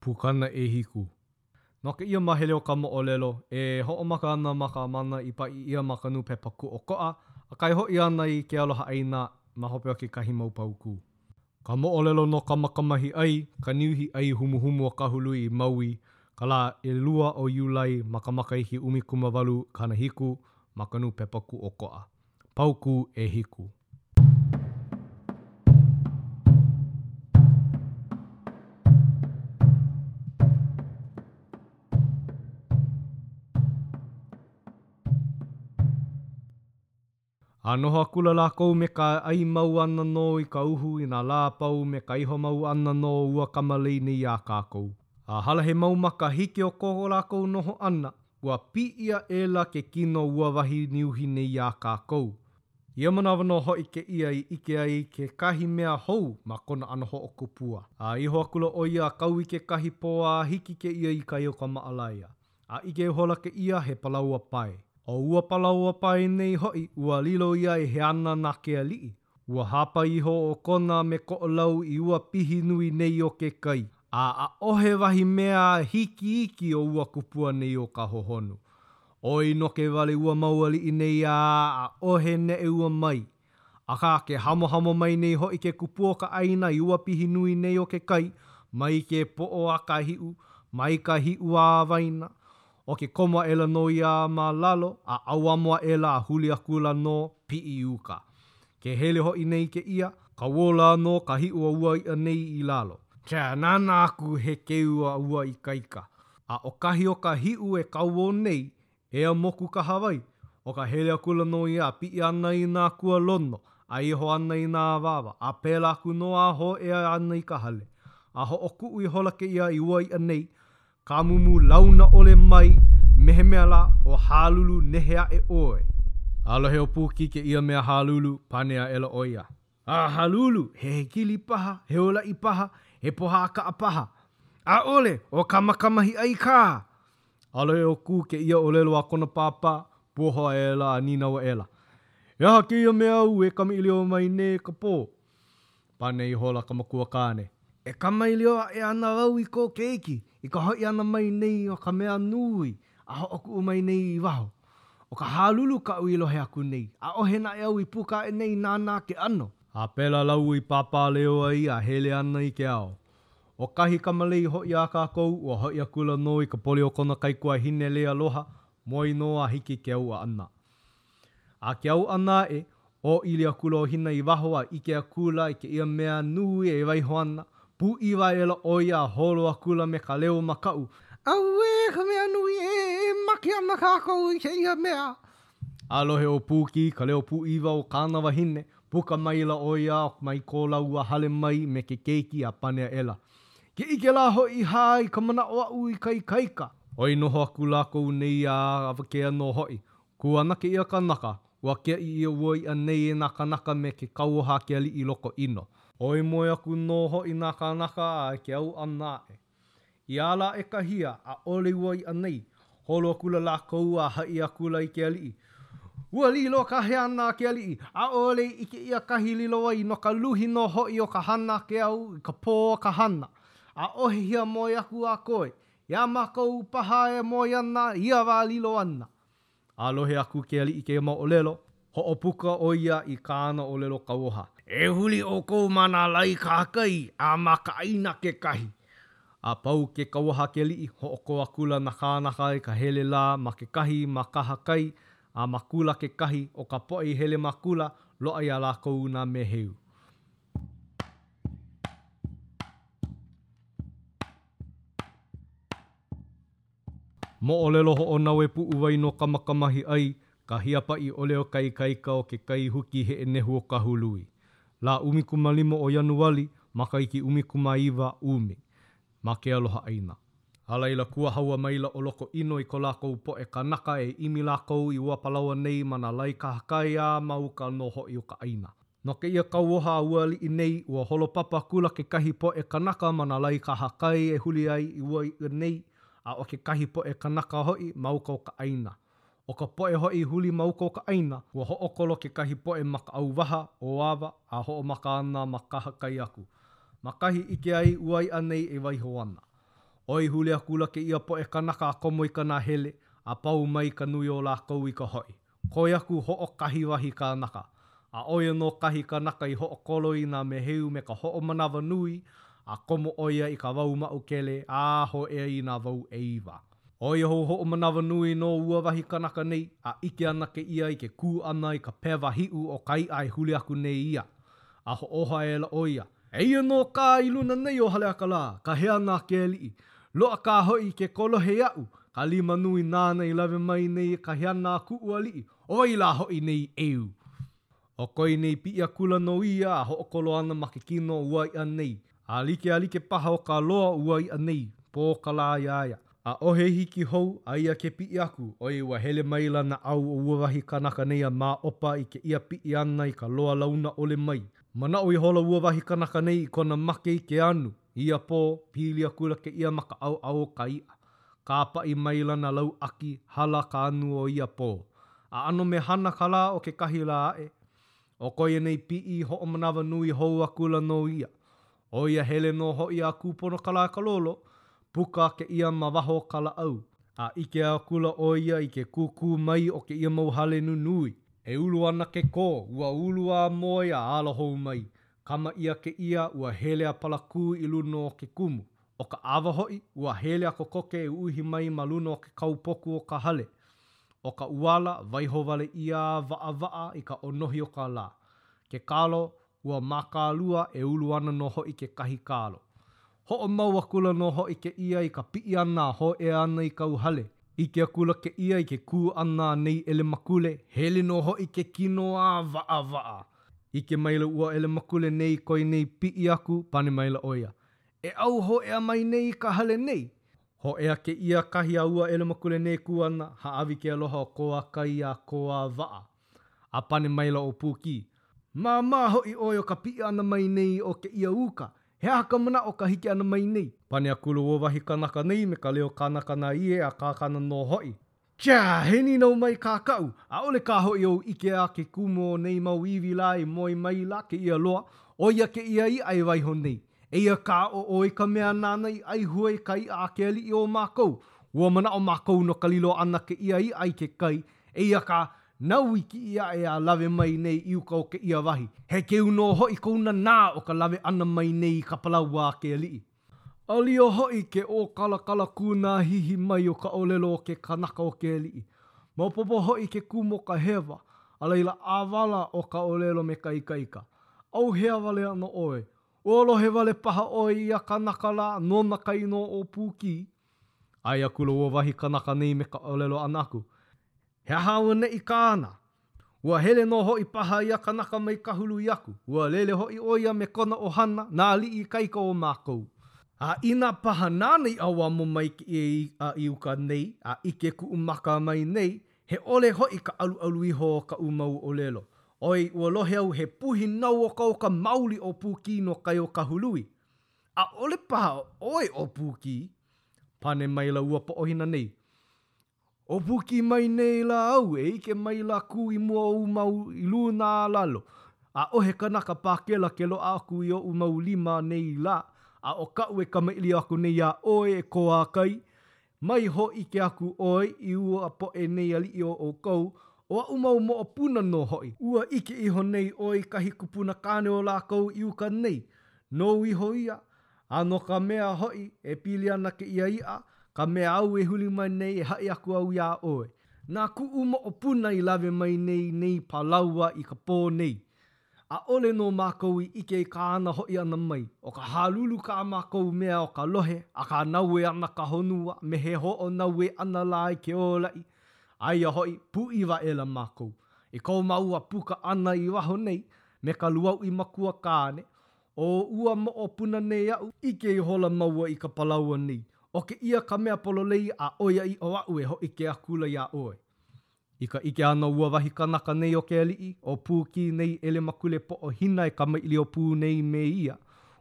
Pukana ʻehiku. No kēia mahele o ka moʻolelo, e hoʻomaka ana ma ka mana i paʻi ʻia ma ka nūpepa kūʻokoʻa, a kaihoʻi ana i ke aloha ʻāina ma hope o kekahi mau paukū. Ka moʻolelo no Kamaakamahiʻai, ka niuhi ʻai humuhumu o Kahului i Maui, ka lā ʻelua o Iulai ma ka makahiki ʻumikumawālu kanahiku, ma ka nūpepa kūʻokoʻa. paukū ʻehiku. A noho akula lākou me ka ʻai mau ʻana nō i ka uhu i nā lā a pau me ka iho mau ʻana nō o ua kamalei nei a kākou. A hala he mau makahiki o ko lākou noho ʻana, ua piʻi aʻela ke kino o ua wahi niuhi nei a kākou. Ia manawa nō hoʻi kēia i ʻike ai kekahi mea hou ma kona ʻano hoʻokupua. A iho akula ʻo ia a kau i kekahi pō a hiki kēia i kai o Kamaʻalaea. A ʻike ihola kēia he palaoa pae. ʻO ua palaoa pae nei hoʻi, ua lilo ia i heana na ke aliʻi. Ua hapa iho ʻo Kona me Koʻolau i ua pihi nui nei o ke kai, a ʻaʻohe wahi mea hiki iki o ua kupua nei o ka hohonu. ʻOi noke wale ua mau aliʻi nei a ʻaʻohe neʻeu ua mai. Akā, ke hamohamo mai nei hoʻi ke kupua o ka ʻāina i ua pihi nui nei o ke kai, mai ke poʻo a ka hiʻu, mai ka hiʻu a waena, ʻo ke komo aʻela nō ia ma lalo, a ʻauamo aʻela a huli akula nō, piʻi i uka. Ke hele hoʻi nei kēia, kauō ala nō ka hiʻu o ua iʻa nei i lalo. Ke nānā aku he keu a ua ikaika, a ʻo kahi o ka hiʻu e kauō nei, he ʻāmoku kahawai, ʻo ka hele akula nō ia a piʻi ana i nā kualono, a iho ana i nā awāwa, a pēlā aku nō a hōʻea ana i ka hale. A hoʻokuʻu ihola kēia i ua iʻa nei, ka mumu launa ʻole mai me he mea lā, ʻo halulu, nehe aʻe ʻoe! A lohe ʻo Pūkī kēia mea halulu, pane aʻela ʻo ia. A Halulu, he hekili paha, he ōlaʻi paha, he pōhā kaʻa paha. ʻAʻole ʻo Kamaakamahiʻai kā! A lohe ʻo Kū kēia ʻōlelo a kona pāpā, puoho aʻela a nīnau aʻela, He aha kēia mea āu e kamaʻilio mai nei ka pō? Pane ihola ka makuakāne, E kamaʻilio aʻe ana au i kō keiki, i ka hoʻi ʻana mai nei o ka mea nui a hoʻokuʻu mai nei i waho. ʻO ka halulu kaʻu i lohe aku nei, ʻaʻohe naʻe au i puka aʻe nei nānā ke ʻano. A pēlā lāua i pāpāleo ai a hele ana i ke ao. ʻO kahi kamalei hoʻi a kākou, ua hoʻi akula nō i ka poli o kona kaikuahine lei aloha, moe nō a hiki ke ao ʻana. A ke ao ʻana aʻe, ʻŌʻili akula ʻo Hina i waho a ʻike akula i kēia mea nui e waiho ana. Pūʻiwa aʻela ʻo ia a holo akula me ka leo makaʻu, Auē ka mea nui ē, e make ana kākou i kēia mea! A lohe ʻo Pūkī i ka leo pūʻiwa o kāna wahine, puka maila ʻo ia mai ko lāua hale mai me ke keiki a pane aʻela, Ke ʻike lā hoʻi hā i ka manaʻo aʻu i ka ikaika! ʻOi noho aku lākou nei a awakea nō hoʻi. Kū ana kēia kanaka, Ua kiaʻi ʻia ua iʻa nei e nā kānaka me ke kauoha a ke aliʻi loko ʻino. ʻOi moe aku nō hoʻi nā kānaka a i ke ao ʻana aʻe. I ala aʻe ka hia, ʻaʻole ua iʻa nei, holo akula lākou a haʻi akula i ke aliʻi. Ua lilo ka heana a ke aliʻi, ʻaʻole i ʻike ʻia kahi i lilo ai no ka luhi nō hoʻi o ka hana a ke ao i ka pō o ka hana. ʻAʻohe hiamoe aku a koe, iā mākou paha e moe ana ia wā lilo ana. A lohe aku ke aliʻi i kēia mau ʻōlelo, hoʻopuka ʻo ia i kāna ʻōlelo kauoha. E huli ʻoukou ma nā lae kahakai a ma ka ʻāina kekahi. A pau ke kauoha a ke aliʻi, hoʻokō akula nā kānaka i ka hele lā ma kekahi, ma kahakai, a ma kula kekahi, ʻo ka poʻe i hele ma kula, loaʻa iā lākou nā meheu. Moʻolelo hoʻonaue puʻuwai no Kamaakamahiʻai, ka hiapaʻiʻole o ka ikaika o ke kai huki heʻe nehu o Kahului. Lā ʻumikūmālima o Ianuali, makahiki ʻumikūmāiwa ʻumi, ma Ke Aloha ʻĀina. A laila, kuahaua maila ʻo Lokoʻino i ko lākou poʻe kanaka e ʻimi lākou i ua palaoa nei ma nā lae kahakai a ma uka nō hoʻi o ka ʻāina. No kēia kauoha a ua aliʻi nei, ua holopapa akula kekahi poʻe kanaka ma nā lae kahakai e huli ai i ua iʻa nei, a ʻo kekahi poʻe kanaka hoʻi ma uka o ka ʻāina. ʻO ka poʻe hoʻi i huli ma uka o ka ʻāina, ua hoʻokolo kekahi poʻe ma ka ʻauwaha ʻoawa a hoʻomaka ana ma kahakai aku, ma kahi i ʻike ai ua iʻa nei e waiho ana. ʻOi huli akula kēia poʻe kanaka a komo i ka nahele, a pau mai ka nui o lākou i ka hoʻi. Koe aku hoʻokahi wahi kanaka, a ʻo ia nō kahi kanaka i hoʻokolo i nā meheu me ka hoʻomanawanui a komo ʻo ia i ka wao maʻukele a hōʻea i nā wao ʻeiwa. ʻO ia hou hoʻomanawanui nō ua wahi kanaka nei a ʻike ana kēia i ke kū ʻana i ka pewa hiʻu o ka iʻa e huli aku nei ia, a hoʻōho aʻela ʻo ia Eia nō kā i luna nei o Haleakalā, ka heana a ke aliʻi. Loaʻa kā hoʻi ke kolohe iaʻu, ka lima nui nāna i lawe mai nei i ka heana a kuʻu aliʻi, ʻo wai lā hoʻi nei ʻeu? ʻO ko ia nei piʻi akula nō ia a hoʻokolo ana ma ke kino o ua iʻa nei, a like a like paha o ka loa o ua iʻa nei, pō ka lā iā ia. ʻAʻohe hiki hou iā ia ke piʻi aku, ʻoiai ua hele maila nā ʻau o ua wahi kanaka nei a māʻopa i kēia piʻi ʻana i ka loa launa ʻole mai. Manaʻo ihola ua wahi kanaka nei i kona make i ke anu. I ia pō, pili akula kēia ma ka ʻaoʻao o ka iʻa. Kāpaʻi maila nā lauʻaki hala ka anu o ia pō. A ʻano mehana ka lā o kekahi lā aʻe. ʻO ko ia nei piʻi, hoʻomanawanui hou akula nō ia. ʻO ia hele nō hoʻi a kūpono ka lā i ka lolo, puka kēia ma waho o ka lāʻau, a ʻike akula ʻo ia i ke kūkū mai o kēia mau hale nunui. E ulu ana ke kō, ua ulu a moe a ala hou mai, ka maiʻa kēia ua hele a palakū i luna o ke kumu. ʻO ka ʻawa hoʻi, ua hele a kokoke e uhi mai ma luna o ke kaupoku o ka hale. ʻO ka ʻuala, waiho wale ʻia a waʻawaʻa i ka ʻonohi o ka lā. Ke kalo, Ua mākālua e ulu ana nō hoʻi kekahi kalo. Hoʻomau akula nō hoʻi kēia i ka piʻi ʻana a hōʻea ana i kauhale. ʻIke akula kēia i ke kū ʻana a nei ʻelemakule, hele nō hoʻi ke kino a waʻawaʻa. ʻIke maila ua ʻelemakule nei i ko ia nei piʻi aku, pane maila ʻo ia, E ʻau hōʻea mai nei i ka hale nei! Hōʻea kēia i kahi a ua ʻelemakule nei e kū ana, hāʻawi ke aloha o kō a kai iā kō a waʻa. A pane maila ʻo Pūkī, Māmā hoʻi ʻoe o ka piʻi ʻana mai nei o kēia uka, he aha ka manaʻo o ka hiki ʻana mai nei? Pane akula ua wahi kanaka nei me ka leo kanaka na ie a kākana nō hoʻi. Tia! He nīnau mai kā kāu, ʻaʻole kā hoʻi ou ʻike, ʻo ke kumu o nei mau iwi lā i moe maila i kēia loa, ʻo ia kēia iʻa e waiho nei. Eia kā, ʻo ʻoe ka mea nāna i ʻaihue i ka iʻa a ke aliʻi o mākou. Ua manaʻo mākou no ka lilo ʻana o kēia iʻa i ke kai, eia kā, nāu i kiʻi aʻe a lawe mai nei i uka o kēia wahi. He keu nō hoʻi kou nanā o ka lawe ʻana mai nei i ka palaoa a ke aliʻi. Alia hoʻi ke ʻōkalakala kūnāhihi mai o ka ʻōlelo o ke kanaka o ke aliʻi. Maopopo hoʻi ke kumu o ka hewa, a laila ʻāwala ʻo ka ʻōlelo me ka ikaika. ʻAuhea wale ana ʻoe, Ua lohe wale paha ʻoe i ia kanaka lā nona ka inoa ʻo Pūkī? ʻAe akula ua wahi kanaka nei me ka ʻōlelo ʻana aku, He aha auaneʻi kāna? Ua hele nō hoʻi paha ia kanaka mai Kahului aku, ua lele hoʻi ʻo ia me kona ʻohana, nā aliʻi ikaika o mākou. A inā paha nāna i ʻauamo mai kēia iʻa i uka nei a ʻike kuʻu maka mai nei, He ʻole hoʻi ka ʻaluʻalu iho o kāu mau ʻōlelo. ʻOi, ua lohe au he puhi nau okaoka maoli ʻo Pūkī no kai o Kahului. ʻAʻole paha ʻoe ʻo Pūkī? pane maila ua poʻohina nei. ʻO Pūkī mai nei lā āu e ʻike maila kū i mua ou mau i luna a lalo. ʻAʻohe kanaka pakele ke loaʻa aku i oʻu mau lima nei lā, a ʻo kaʻu e kamaʻilio aku nei iā ʻoe e ko a kai, Mai hōʻike aku ʻoe i ua poʻe nei aliʻi o ʻoukou, ʻo aʻu mau moʻopuna nō hoʻi. Ua ʻike iho nei ʻoe i kahi kupuna kāne o lākou i uka nei, nou iho ia, a no ka mea hoʻi, e pili ana kēia iʻa, ka mea āu e huli mai nei e haʻi aku au iā ʻoe. Na kuʻu moʻopuna i lawe mai nei nei palaoa i ka pō nei. ʻAʻole nō mākou i ʻike i kāna hoʻi ʻana mai, ʻo ka halulu kā mākou mea o ka lohe, a ka naue ʻana ka honua me he hoʻonaue ʻana lā i ke ōlaʻi. Aia hoʻi, pūʻiwa aʻela mākou i ko māua puka ʻana i waho nei me ka lūauʻi makua kāne o ua moʻopuna nei aʻu, ʻike ihola māua i ka palaoa nei, ʻo kēia ka mea pololei a ʻoiaʻiʻo aʻu e hōʻike akula iā ʻoe. I ka ʻike ʻana ua wahi kanaka nei o ke aliʻi, ʻo Pūkī nei ʻelemakule poʻohina e kamaʻilio pū nei me ia.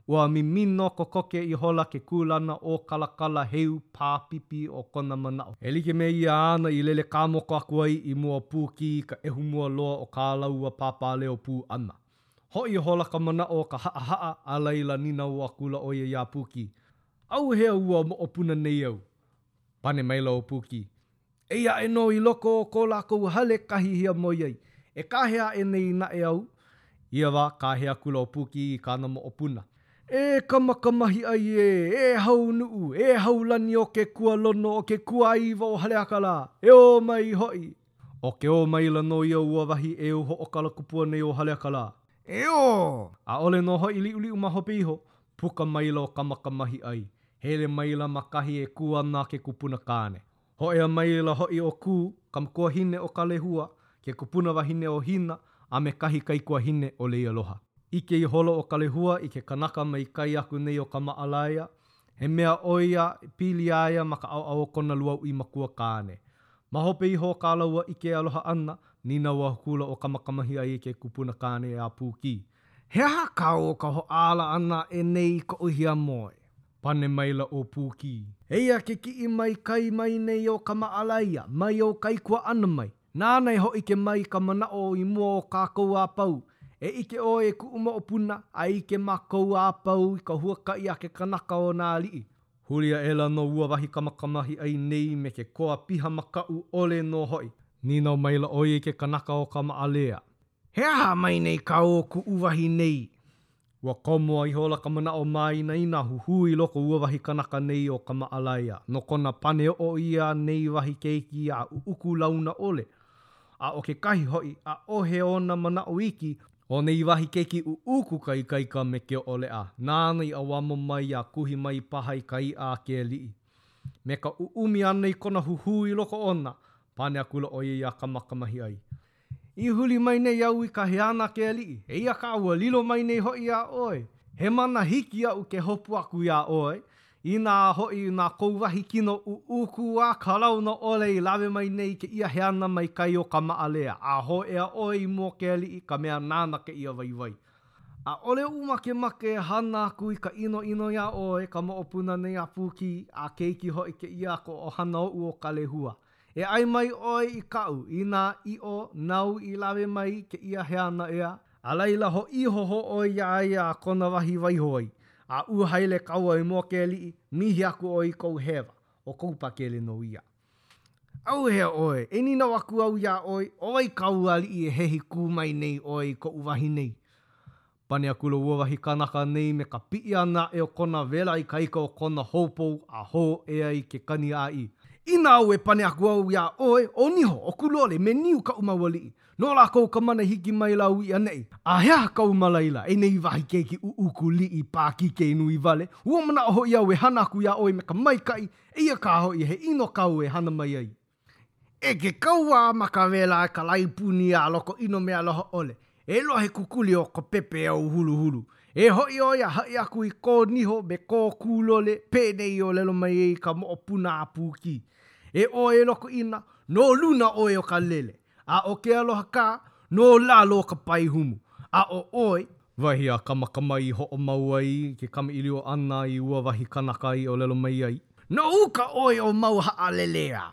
Ua mimino kokoke ihola ke kūlana ʻōkalakala heu pāpipi o kona manaʻo. E like me ia āna i lele kāmoko aku ai i mua o Pūkī i ka ʻehu mua loa o kā lāua pāpāleo pū ʻana. Hoʻi ihola ka manaʻo o ka haʻahaʻa, a laila nīnau akula ʻo ia iā Pūkī, ʻAuhea ua moʻopuna nei āu? Pane maila ʻo Pūkī, Eia aʻe nō i loko o ko lākou hale kahi hiamoe ai, e kāhea aʻe nei naʻe au. Ia wā, kāhea akula ʻo Pūkī i kāna moʻopuna. E Kamakamahiʻai ē, e Haunuʻu, e Haulani o ke kualono, o ke kuaʻāiwa o Haleakalā, e ō mai hoʻi! ʻO ke ō maila nō ia ua wahi ʻeu hoʻokalakupua nei o Haleakalā. E ō! ʻAʻole nō hoʻi liʻuliʻu ma hope iho, Puka maila ʻo Kamakamahiʻai, hele maila ma kahi e kū ana ke kupuna kāne. Hōʻea maila hoʻi ʻo Kū, ka makuahine ʻo Kalehua, ke kupuna wahine ʻo Hina, a me kahi kaikuahine ʻo Leialoha. ʻIke ihola ʻo Kalehua i ke kanaka mai kai aku nei o Kamaʻalaea, he mea ʻo ia e pili iā ia ma ka ʻaoʻao o kona lūauʻi makua kāne. Ma hope iho o kā lāua ʻike aloha ʻana, nīnau akula ʻo Kamakamahiʻai i ke kupuna kāne iā Pūkī, He aha kāu o ka hoʻāla ʻana aʻe nei i koʻu hiamoe? pane maila ʻo Pūkī. Eia ke kiʻi mai kai mai nei o Kamaʻalaea, mai ou kaikuaʻana mai. Nāna e hōʻike mai i ka manaʻo i mua o kākou a pau. E ʻike ʻoe e kuʻu moʻopuna, a e ʻike mākou a pau i ka huakaʻi a ke kanaka o nā aliʻi. Huli aʻela nō ua wahi Kamakamahiʻai nei me ke koa piha makaʻu ʻole nō hoʻi. Nīnau maila ʻo ia i ke kanaka o Kamaʻalaea, He aha mai nei kāu o kuʻu wahi nei? Ua komo ihola ka manaʻo mainaina huhū i loko o ua wahi kanaka nei o Kamaʻalaea no kona pane oʻo ʻia e nei wahi keiki a ʻuʻuku launa ʻole. A ʻo kekahi hoʻi, ʻaʻohe ona manaʻo iki, ʻo nei wahi keiki ʻuʻuku ka ikaika me ke ʻoʻoleʻa nāna i ʻauamo mai a kuhi mai paha i ka iʻa a ke aliʻi. Me ka ʻuʻumi ʻana i kona huhū i loko ona, pane akula ʻo ia iā Kamakamahiʻai, I huli mai nei au i ka heana a ke aliʻi, eia kā, ua lilo mai nei hoʻi iā ʻoe. He mana hiki iaʻu ke hopu aku iā ʻoe, inā hoʻi na kou wahi kino ʻuʻuku a ka launa ʻole i lawe mai nei i kēia heana mai kai o Kamaʻalaea a hōʻea ʻoe i mua o ke aliʻi ka mea nāna kēia waiwai. ʻAʻole oʻu makemake e hana aku i ka ʻinoʻino iā ʻoe, ka moʻopuna nei a Pūkī, a keiki hoʻi kēia a ko ʻohana oʻu o ka lehua. E ʻae mai ʻoe i kaʻu inā ʻiʻo nāu i lawe mai i kēia heana, ʻeā, a laila hoʻihoʻi hou ʻoe iā ia a kona wahi i waiho ai, a ua haele kāua i mua o ke aliʻi, mihi aku ʻoe i kou hewa, ʻo kou pakele nō ia. ʻAuhea ʻoe, e nīnau aku au iā ʻoe, ʻo wai kāu aliʻi e hehi kū mai nei ʻoe i koʻu wahi nei? Pane akula ʻo ua wahi kanaka nei me ka piʻi ʻana aʻe o kona wela ikaika o kona houpo a hōʻea i ke kaniʻāʻī. Inā au e pane aku au iā ʻoe, ʻo Niho, ʻo Kulole, me Niu kaʻu mau aliʻi, no lākou ka mana i hiki maila au i ʻaneʻi, a he aha kāu ma laila, e nei wahi keiki ʻuʻuku liʻi pākīkē nui wale, ua manaʻo hoʻi au e hana aku iā ʻoe me ka maikaʻi, eia kā hoʻi he ʻino kāu e hana mai ai. E ke kauā makawela e ka lae puni a loko ʻino mea aloha ʻole, e lohe kukuli o kō pepeiao huluhulu. E hoʻi ʻoe a haʻi aku i kō Niho me kō Kulole penei i ʻōlelo mai ai ka moʻopuna a Pūkī, E ʻoe lokoʻina, no luna ʻoe o ka lele. A ʻo ke aloha kā, no lalo o ka paehumu. A ʻo ʻoe? Wahi a Kamakama i hoʻomau ai i ke kamaʻilio ʻana i ua wahi kanaka i ʻōlelo mai ai. No uka ʻoe o mauhaʻalelea.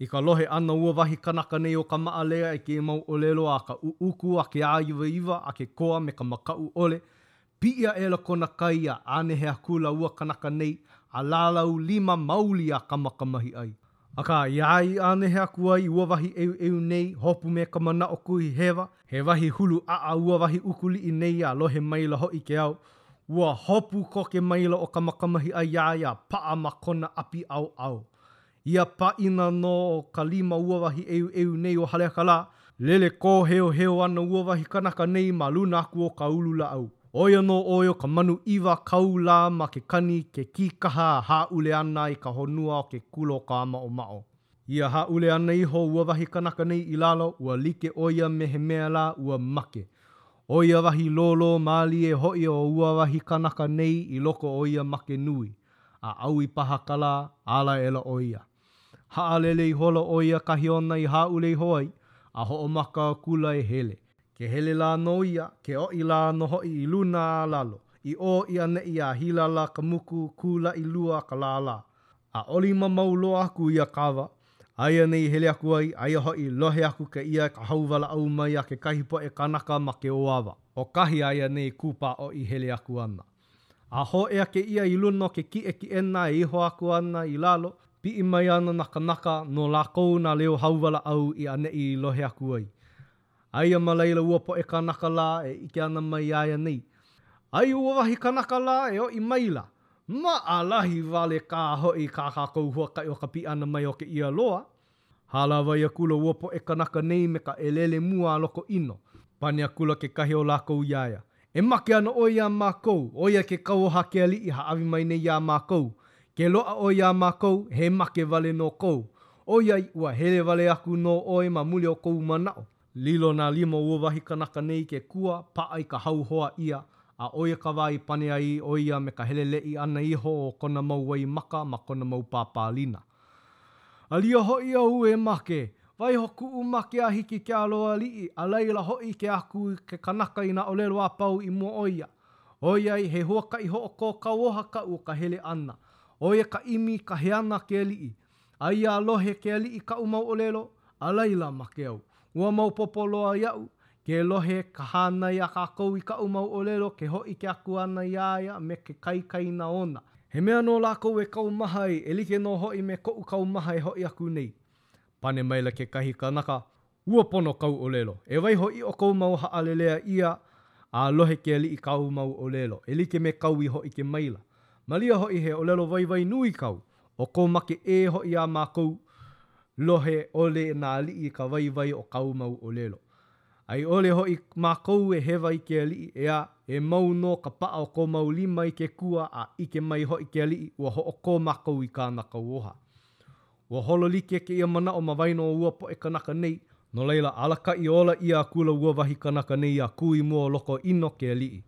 I ka lohe ʻana o ua wahi kanaka nei o Kamaʻalaea i kēia mau ʻōlelo a ka ʻuʻuku a ke āiwaiwa a ke koa me ka makaʻu ʻole, Piʻi aʻela kona kai a ʻānehe akula ua kanaka nei a lālau lima maoli iā Kamakamahiʻai. Akā, iā ia i ʻānehe aku ai i ua wahi ʻeuʻeu nei, hopu me ka manaʻo kuhihewa, he wahi hulu ʻaʻa ua wahi ukuliʻi nei a lohe maila hoʻi ke au, ua hopu koke maila ʻo Kamakamahiʻai iā ia a paʻa ma kona ʻapi ʻaoʻao. Ia paʻina nō o ka lima o ua wahi ʻeuʻeu nei o Haleakalā, lele kōheoheo ana ua wahi kanaka nei ma luna aku o ka ulu lāʻau. ʻO ia nō ʻoe o ka manu ʻiwa kau lā ma ke kani ke kīkaha a hāʻule ana i ka honua o ke kula o Kamaʻomaʻo. Ia hāʻule ʻana iho o ua wahi kanaka nei i lalo, ua like ʻo ia me he mea lā ua make. ʻO ia waiho lōlō mālie hoʻi o ua wahi kanaka nei i loko o ia make nui. a ʻaui paha ka lā, ala aʻela ʻo ia. Haʻalele ihola ʻo ia i kahi ona i hāʻule iho ai, a hoʻomaka akula e hele. Ke hele lā nō ia, ke ʻoʻi lā nō hoʻi i luna a lalo, i ʻō i ʻaneʻi a hilala ka muku kulaʻi lua ka lālā. ʻAʻole i mamao loa aku ia kāwā a ia nei i hele aku ai, aia hoʻi, lohe aku kēia i ka hauwalaʻau mai a kekahi poʻe kanaka ma ke ōawa o kahi a ia nei kūpāʻoʻi hele aku ana. a hōʻea kēia i luna o ke kiʻekiʻena e iho aku ana i lalo, piʻi mai ana nā kanaka no lākou nā leo hauwalaʻau a ia nei i lohe aku ai. Aia ma laila ua poʻe kanaka lā e ʻike ana mai iā ia nei. Aia ua wahi kanaka lā e ʻoʻi maila. Maʻalahi wale kā hoʻi kā kākou huakaʻi o ka piʻi ʻana mai o kēia loa, Hālāwai akula ua poʻe kanaka nei me ka ʻelele mua a Lokoʻino. Pane akula kekahi o lākou iā ia, E make ana ʻoe iā mākou, ʻo ia ke kauoha a ke aliʻi i hāʻawi mai nei iā mākou. Ke loaʻa ʻoe iā mākou, he make wale nō kou. ʻOiai ua hele wale aku nō ʻoe ma muli o kou manaʻo. Lilo nā lima o ua wahi kanaka nei i ke kua, paʻa i ka hauhoa ʻia, a ʻo ia ka wā i pane ai ʻo ia me ka heleleʻi ʻana iho o kona mau waimaka ma kona mau pāpālina. Alia hoʻi au e make. Waiho kuʻu make a hiki i ke alo aliʻi, a laila hōʻike aku ke kanaka i nā ʻōlelo a pau i mua o ia. ʻOiai he huakaʻi hoʻokō kauoha kaʻu o ka hele ʻana, ʻo ia ka ʻimi i ka heana a ke aliʻi. Aia a lohe ke aliʻi i kaʻu mau ʻōlelo, a laila make au. Ua maopopo loa iaʻu ke lohe ka hānai a kākou i kaʻu mau ʻōlelo ke hōʻike aku ana iā ia me ke kaikaina ona. He mea nō lākou e kaumaha ai, e like nō hoʻi me koʻu kaumaha e hoʻi aku nei. Pane maila kekahi kanaka, Ua pono kāu ʻōlelo. E waiho ʻiʻo kou mau haʻalelea ʻia a lohe ke aliʻi i kāu mau ʻōlelo, e like me kāu i hōʻike maila. Malia hoʻi he ʻōlelo waiwai nui kāu. ʻO kou make ʻē hoʻi iā mākou, lohe ʻole nā aliʻi i ka waiwai o kāu mau ʻōlelo. A i ʻole hoʻi mākou e hewa i ke aliʻi, ʻeā, e mau nō ka paʻa o kou mau lima i ke kua a ʻike mai hoʻi ke aliʻi, ua hoʻokō mākou i kāna kauoha. Ua holo like kēia manaʻo ma waena o ua poʻe kanaka nei, No laila, alakaʻi ola ʻia akula ua wahi kanaka nei a kū i mua o Lokoʻino ke aliʻi.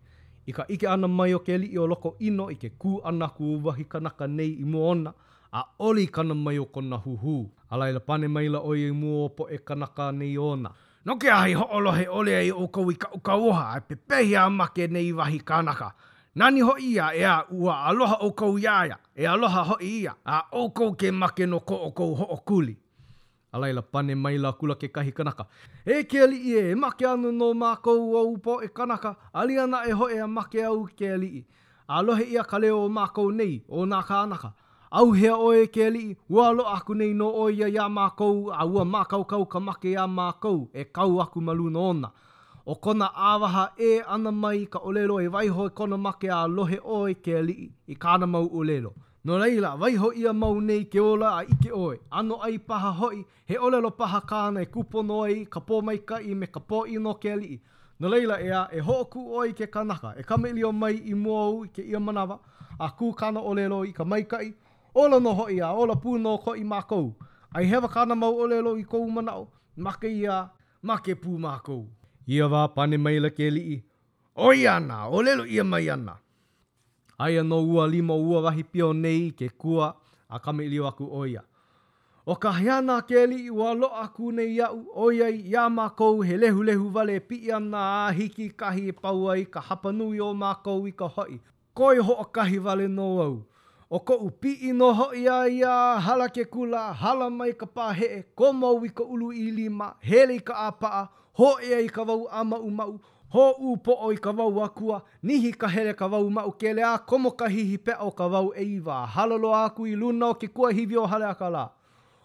I ka ʻike ʻana mai o ke aliʻi ʻo Lokoʻino i ke kū ʻana aku o wahi kanaka nei i mua ona, ʻaʻole i kana mai o kona huhū. A laila, pane maila ʻo ia i mua o poʻe kanaka nei ona. No ke aha i hoʻolohe ʻole ai ʻoukou i kaʻu kauoha, e pepehi a make nei wahi kanaka? Nani hoʻi ia, ʻeā, ua aloha ʻoukou iā ia, e aloha hoʻi ia, a ʻoukou ke make no ko ʻoukou hoʻokuli. A laila, pane maila akula kekahi kanaka, E ke aliʻi ē, e make ana nō mākou ou poʻe kanaka, alia naʻe hoʻi ia make āu e ke aliʻi. A lohe ʻia ka leo o mākou nei, o nā kānaka. ʻAuhea ʻoe e ke aliʻi, ua loaʻa aku nei nō ʻo ia iā mākou a ua mākaukau ka make iā mākou e kau aku ma luna ona. ʻO kona ʻāwaha ʻē ʻana mai i ka ʻōlelo e waiho i kona make a lohe ʻoe e ke aliʻi i kāna mau ʻōlelo. No laila, waiho ʻia mau nei ke ola a ʻike ʻoe, ʻanoʻai paha hoʻi, he ʻōlelo paha kāna e kūpono ai ka pōmaikaʻi me ka pōʻino o ke aliʻi. No laila, ʻeā, e hoʻokuʻu ʻoe i ke kanaka, e kamaʻilio mai i mua ou i kēia manawa, a kū kāna ʻōlelo i ka maikaʻi, ola nō hoʻi a ola pū nō hoʻi mākou. A i hewa kāna mau ʻōlelo i kou manaʻo, make ia, make pū mākou. Ia wā pane maila ke aliʻi, ʻO ia ana, ʻōlelo ʻia mai ana. Aia nō ua lima o ua wahi pio nei i ke kua a kamaʻilio aku ʻo ia. ʻO ka heana a ke aliʻi ua loaʻa aku nei iaʻu, ʻoiai iā mākou he lehulehu wale e piʻi ana a hiki i kahi e pau ai ka hapanui o mākou i ka hoʻi, koe hoʻokahi wale nō au. ʻO koʻu piʻi nō hoʻi ia a hala ke kula, hala mai ka paheʻe, komo au i ka ulu ʻilima, hele i ka ʻāpaʻa, hōʻea i ka wao ʻāmaʻumaʻu, Hōʻūpoʻo i ka wao akua, nihi ka hele i ka wao maʻukele a komo i ka hihipeʻa o ka wao ʻeiwa a hala loa aku i luna o ke kuahiwi o Haleakalā.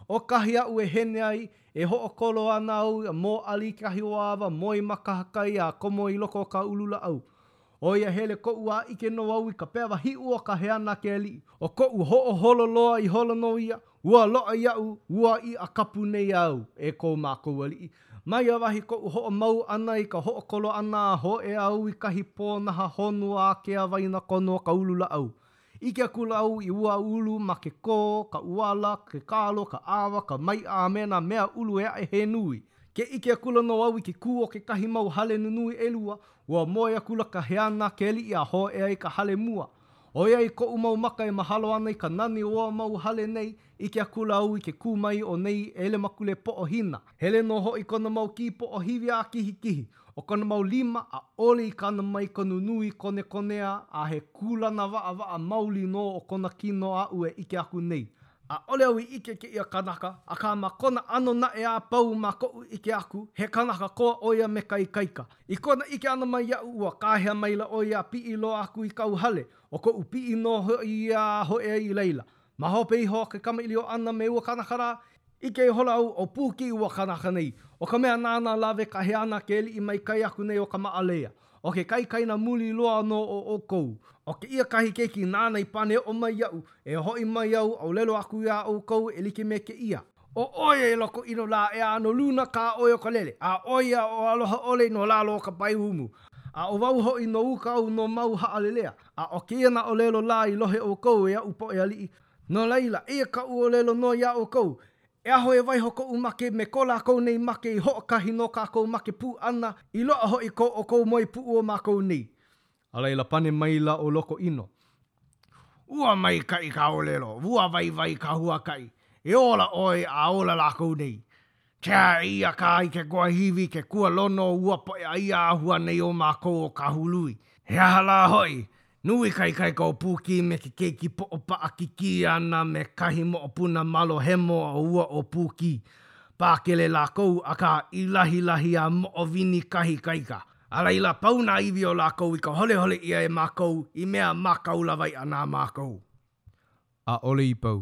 ʻO kahi aʻu e hele ai, e hoʻokolo ana au a mōʻali kahi ʻoāwa moe ma kahakai a komo i loko o ka ulu lāʻau. ʻO ia hele koʻu a ʻike nō au i ka pewa hiʻu o ka heana a ke aliʻi. ʻO koʻu hoʻoholo loa ihola nō ia, Ua loaʻa iaʻu, ua iʻa kapu nei āu, e ko mākou aliʻi. Ma ia wahi koʻu hoʻomau ʻana i ka hoʻokolo ʻana a hōʻea au i kahi pōnaha honua ākea i waenakonu o ka ulu lāʻau. ʻIke akula au i ua ulu ma ke kō, ka ʻuala, ke kalo, ka ʻawa, ka maiʻa a me nā mea ulu ʻē aʻe he nui. Ke ʻike akula nō au i ke kū o kekahi mau hale nunui ʻelua, ua moe akula ka heana a ke aliʻi a hōʻea i ka hale mua. ʻOiai koʻu mau maka e mahalo ana i ka nani o ua mau hale nei, ʻike akula au i ke kū mai o nei ʻelemakule poʻo hina. Hele nō hoʻi kona mau kīpoʻohiwi a kihikihi. ʻO kona mau lima, ʻaʻole i kana mai ka nunui konekonea a he kūlana waʻawaʻa maoli nō o kona kino aʻu e ʻike aku nei. ʻAʻole au i ʻike i kēia kanaka, akā ma kona ʻano naʻe a pau ma koʻu ʻike aku, he kanaka koa ʻo ia me ka ikaika. I kona ʻike ʻana mai iaʻu ua kāhea maila ʻo ia a piʻi loa aku i kauhale, ʻo koʻu piʻi nō hoʻi ia a hōʻea i laila. Ma hope iho o ke kamaʻilio ʻana me ua kanaka lā, ʻike ihola au ʻo Pūkī ua kanaka nei, ʻo ka mea nāna i lawe ka heana a ke aliʻi mai kai aku nei o Kamaʻalaea. ʻO ke kaikaina muli loa nō o ʻoukou. ʻO kēia kahi keiki nāna i pane oʻo mai iaʻu, e hoʻi mai au a ʻōlelo aku iā ʻoukou e like me kēia. ʻO ʻoe e Lokoʻino lā ʻeā no luna kā ʻoe o ka lele, a ʻo ia ʻo Alohaʻole no lalo o ka paehumu, a ʻo wau hoʻi no uka au no mau haʻalelea, a ʻo kēia nā ʻōlelo lā i lohe ʻoukou e aʻu poʻe aliʻi, no laila, eia kaʻu ʻōlelo noi iā ʻoukou, E aho e waiho koʻu make me ko lākou nei make i hoʻokahi no kākou make pū ʻana, i loaʻa hoʻi ko ʻoukou moepuʻu o mākou nei. A laila pane maila ʻo Lokoʻino, Ua maikaʻi ka ʻōlelo, ua waiwai ka huakaʻi, e ola ʻoe a ola lākou nei. Tea eia kā i ke kuahiwi ke kualono ua poʻe ʻaiāhua nei o mākou o Kahului. He aha lā hoʻi? Nui ka ikaika o Pūkī me ke keiki poʻo paʻakikī āna me kahi moʻopuna malo hemo o ua ʻo Pūkī. Pākele lākou, akā, i lahilahi a moʻowini kahi ikaika. A laila, pau nā iwi o lākou i ka holehole ʻia e mākou i mea makau lawaiʻa na mākou. ʻAʻole i pau.